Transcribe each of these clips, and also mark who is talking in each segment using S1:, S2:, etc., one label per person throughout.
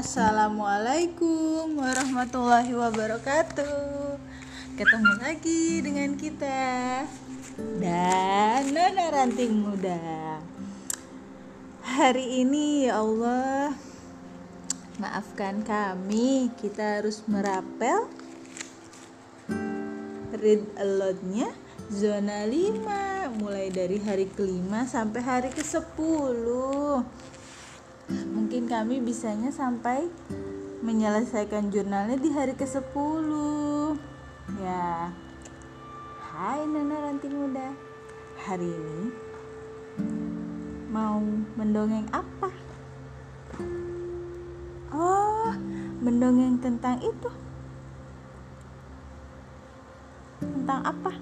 S1: Assalamualaikum warahmatullahi wabarakatuh. Ketemu lagi dengan kita Dan Nona Ranting Muda. Hari ini ya Allah Maafkan kami Kita harus merapel Read alert-nya Zona 5 Mulai dari hari kelima sampai hari ke 10 mungkin kami bisanya sampai menyelesaikan jurnalnya di hari ke-10 ya. Hai Nana Ranti Muda. Hari ini mau mendongeng apa? Oh mendongeng tentang itu. Tentang apa?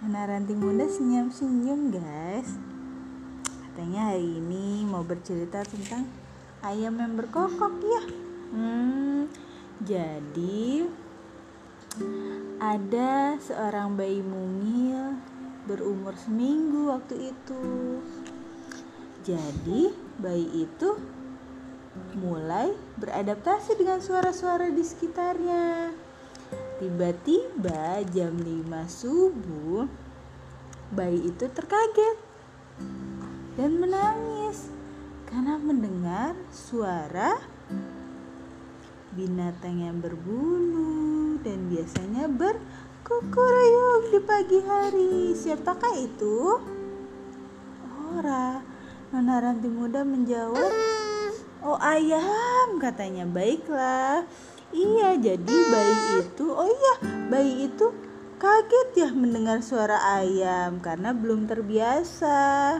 S1: Nana Ranti Muda senyum-senyum guys katanya hari ini mau bercerita tentang ayam yang berkokok ya. Hmm, jadi ada seorang bayi mungil berumur seminggu waktu itu. Jadi bayi itu mulai beradaptasi dengan suara-suara di sekitarnya. Tiba-tiba jam 5 subuh bayi itu terkaget dan menangis karena mendengar suara binatang yang berbulu dan biasanya berkukuruyuk di pagi hari. Siapakah itu? Ora. Nona Ranti Muda menjawab, "Oh, ayam," katanya. "Baiklah." Iya, jadi bayi itu, oh iya, bayi itu kaget ya mendengar suara ayam karena belum terbiasa.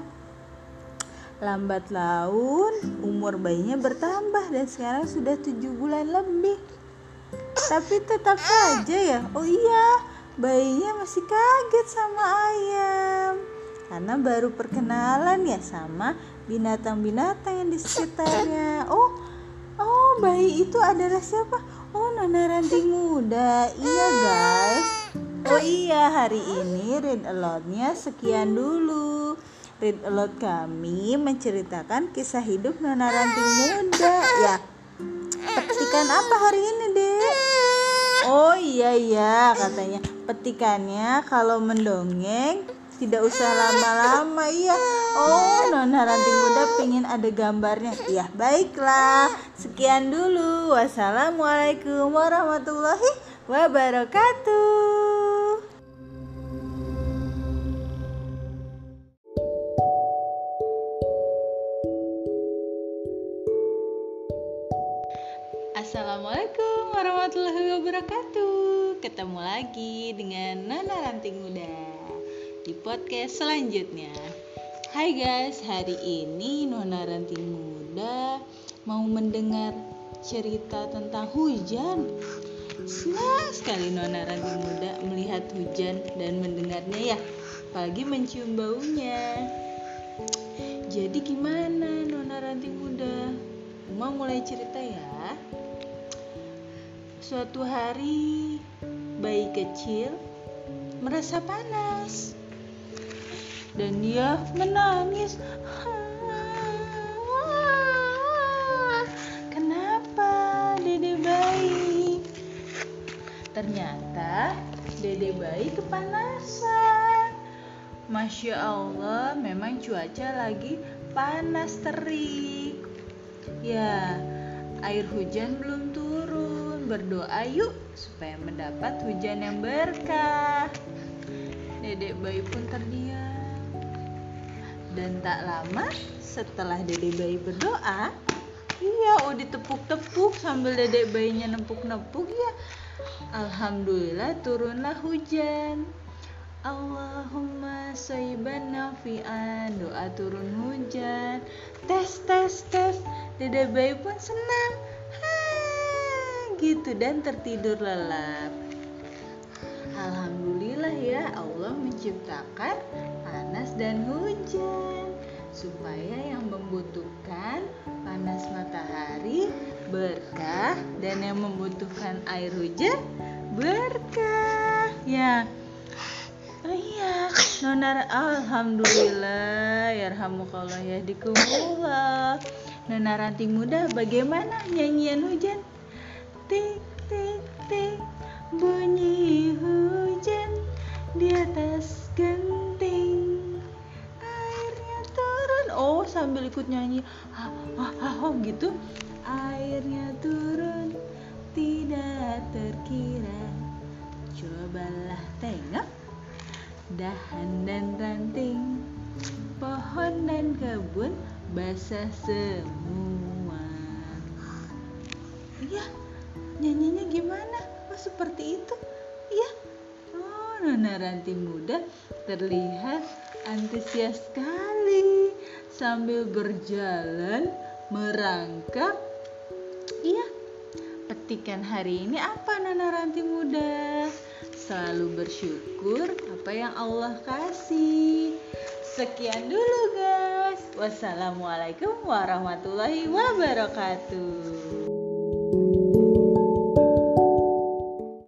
S1: Lambat laun, umur bayinya bertambah dan sekarang sudah tujuh bulan lebih. Tapi tetap saja ya, oh iya, bayinya masih kaget sama ayam. Karena baru perkenalan ya sama binatang-binatang yang di sekitarnya. Oh, oh bayi itu adalah siapa? Oh, Nona Ranting Muda. Iya guys. Oh iya, hari ini read aloud-nya sekian dulu. Read Aloud kami menceritakan kisah hidup Nona Ranting Muda ya. Petikan apa hari ini, Dek? Oh iya iya katanya. Petikannya kalau mendongeng tidak usah lama-lama iya. Oh, Nona Ranting Muda pingin ada gambarnya. Ya, baiklah. Sekian dulu. Wassalamualaikum warahmatullahi wabarakatuh. Assalamualaikum warahmatullahi wabarakatuh. Ketemu lagi dengan Nana Ranting Muda Di podcast selanjutnya. Hai guys, hari ini Nona Ranting Muda Mau mendengar cerita tentang hujan. Senang sekali Nona Ranting Muda melihat hujan dan mendengarnya ya. Apalagi mencium baunya. Jadi gimana Nona Ranting Muda? Uma mulai cerita ya. Suatu hari, bayi kecil merasa panas dan dia menangis. Kenapa, Dede bayi? Ternyata Dede bayi kepanasan. Masya Allah, memang cuaca lagi panas terik. Ya, air hujan belum turun. Berdoa yuk supaya mendapat hujan yang berkah. Dedek bayi pun terdiam. Dan tak lama setelah dedek bayi berdoa, iya, oh ditepuk-tepuk sambil dedek bayinya nempuk-nempuk ya. Alhamdulillah turunlah hujan. Allahumma sayyiban nafi'an Doa turun hujan Tes tes tes Dede bayi pun senang Gitu dan tertidur lelap Alhamdulillah ya Allah menciptakan panas dan hujan Supaya yang membutuhkan panas matahari berkah Dan yang membutuhkan air hujan berkah Ya Oh iya, Nona Alhamdulillah, ya rahmukallah ya dikumullah. Nona ranting muda, bagaimana nyanyian hujan? Tik, tik, tik, bunyi hujan di atas genting. Airnya turun. Oh, sambil ikut nyanyi. Ha, ha, ha, ha, gitu. Airnya turun, tidak terkira. Cobalah tengok dahan dan ranting, pohon dan kebun basah semua. Nyanyinya gimana? Oh seperti itu? Iya. Oh, Nona Ranting muda terlihat antusias sekali sambil berjalan merangkak. Iya, petikan hari ini apa Nona Ranting muda? Selalu bersyukur apa yang Allah kasih. Sekian dulu guys. Wassalamualaikum warahmatullahi wabarakatuh.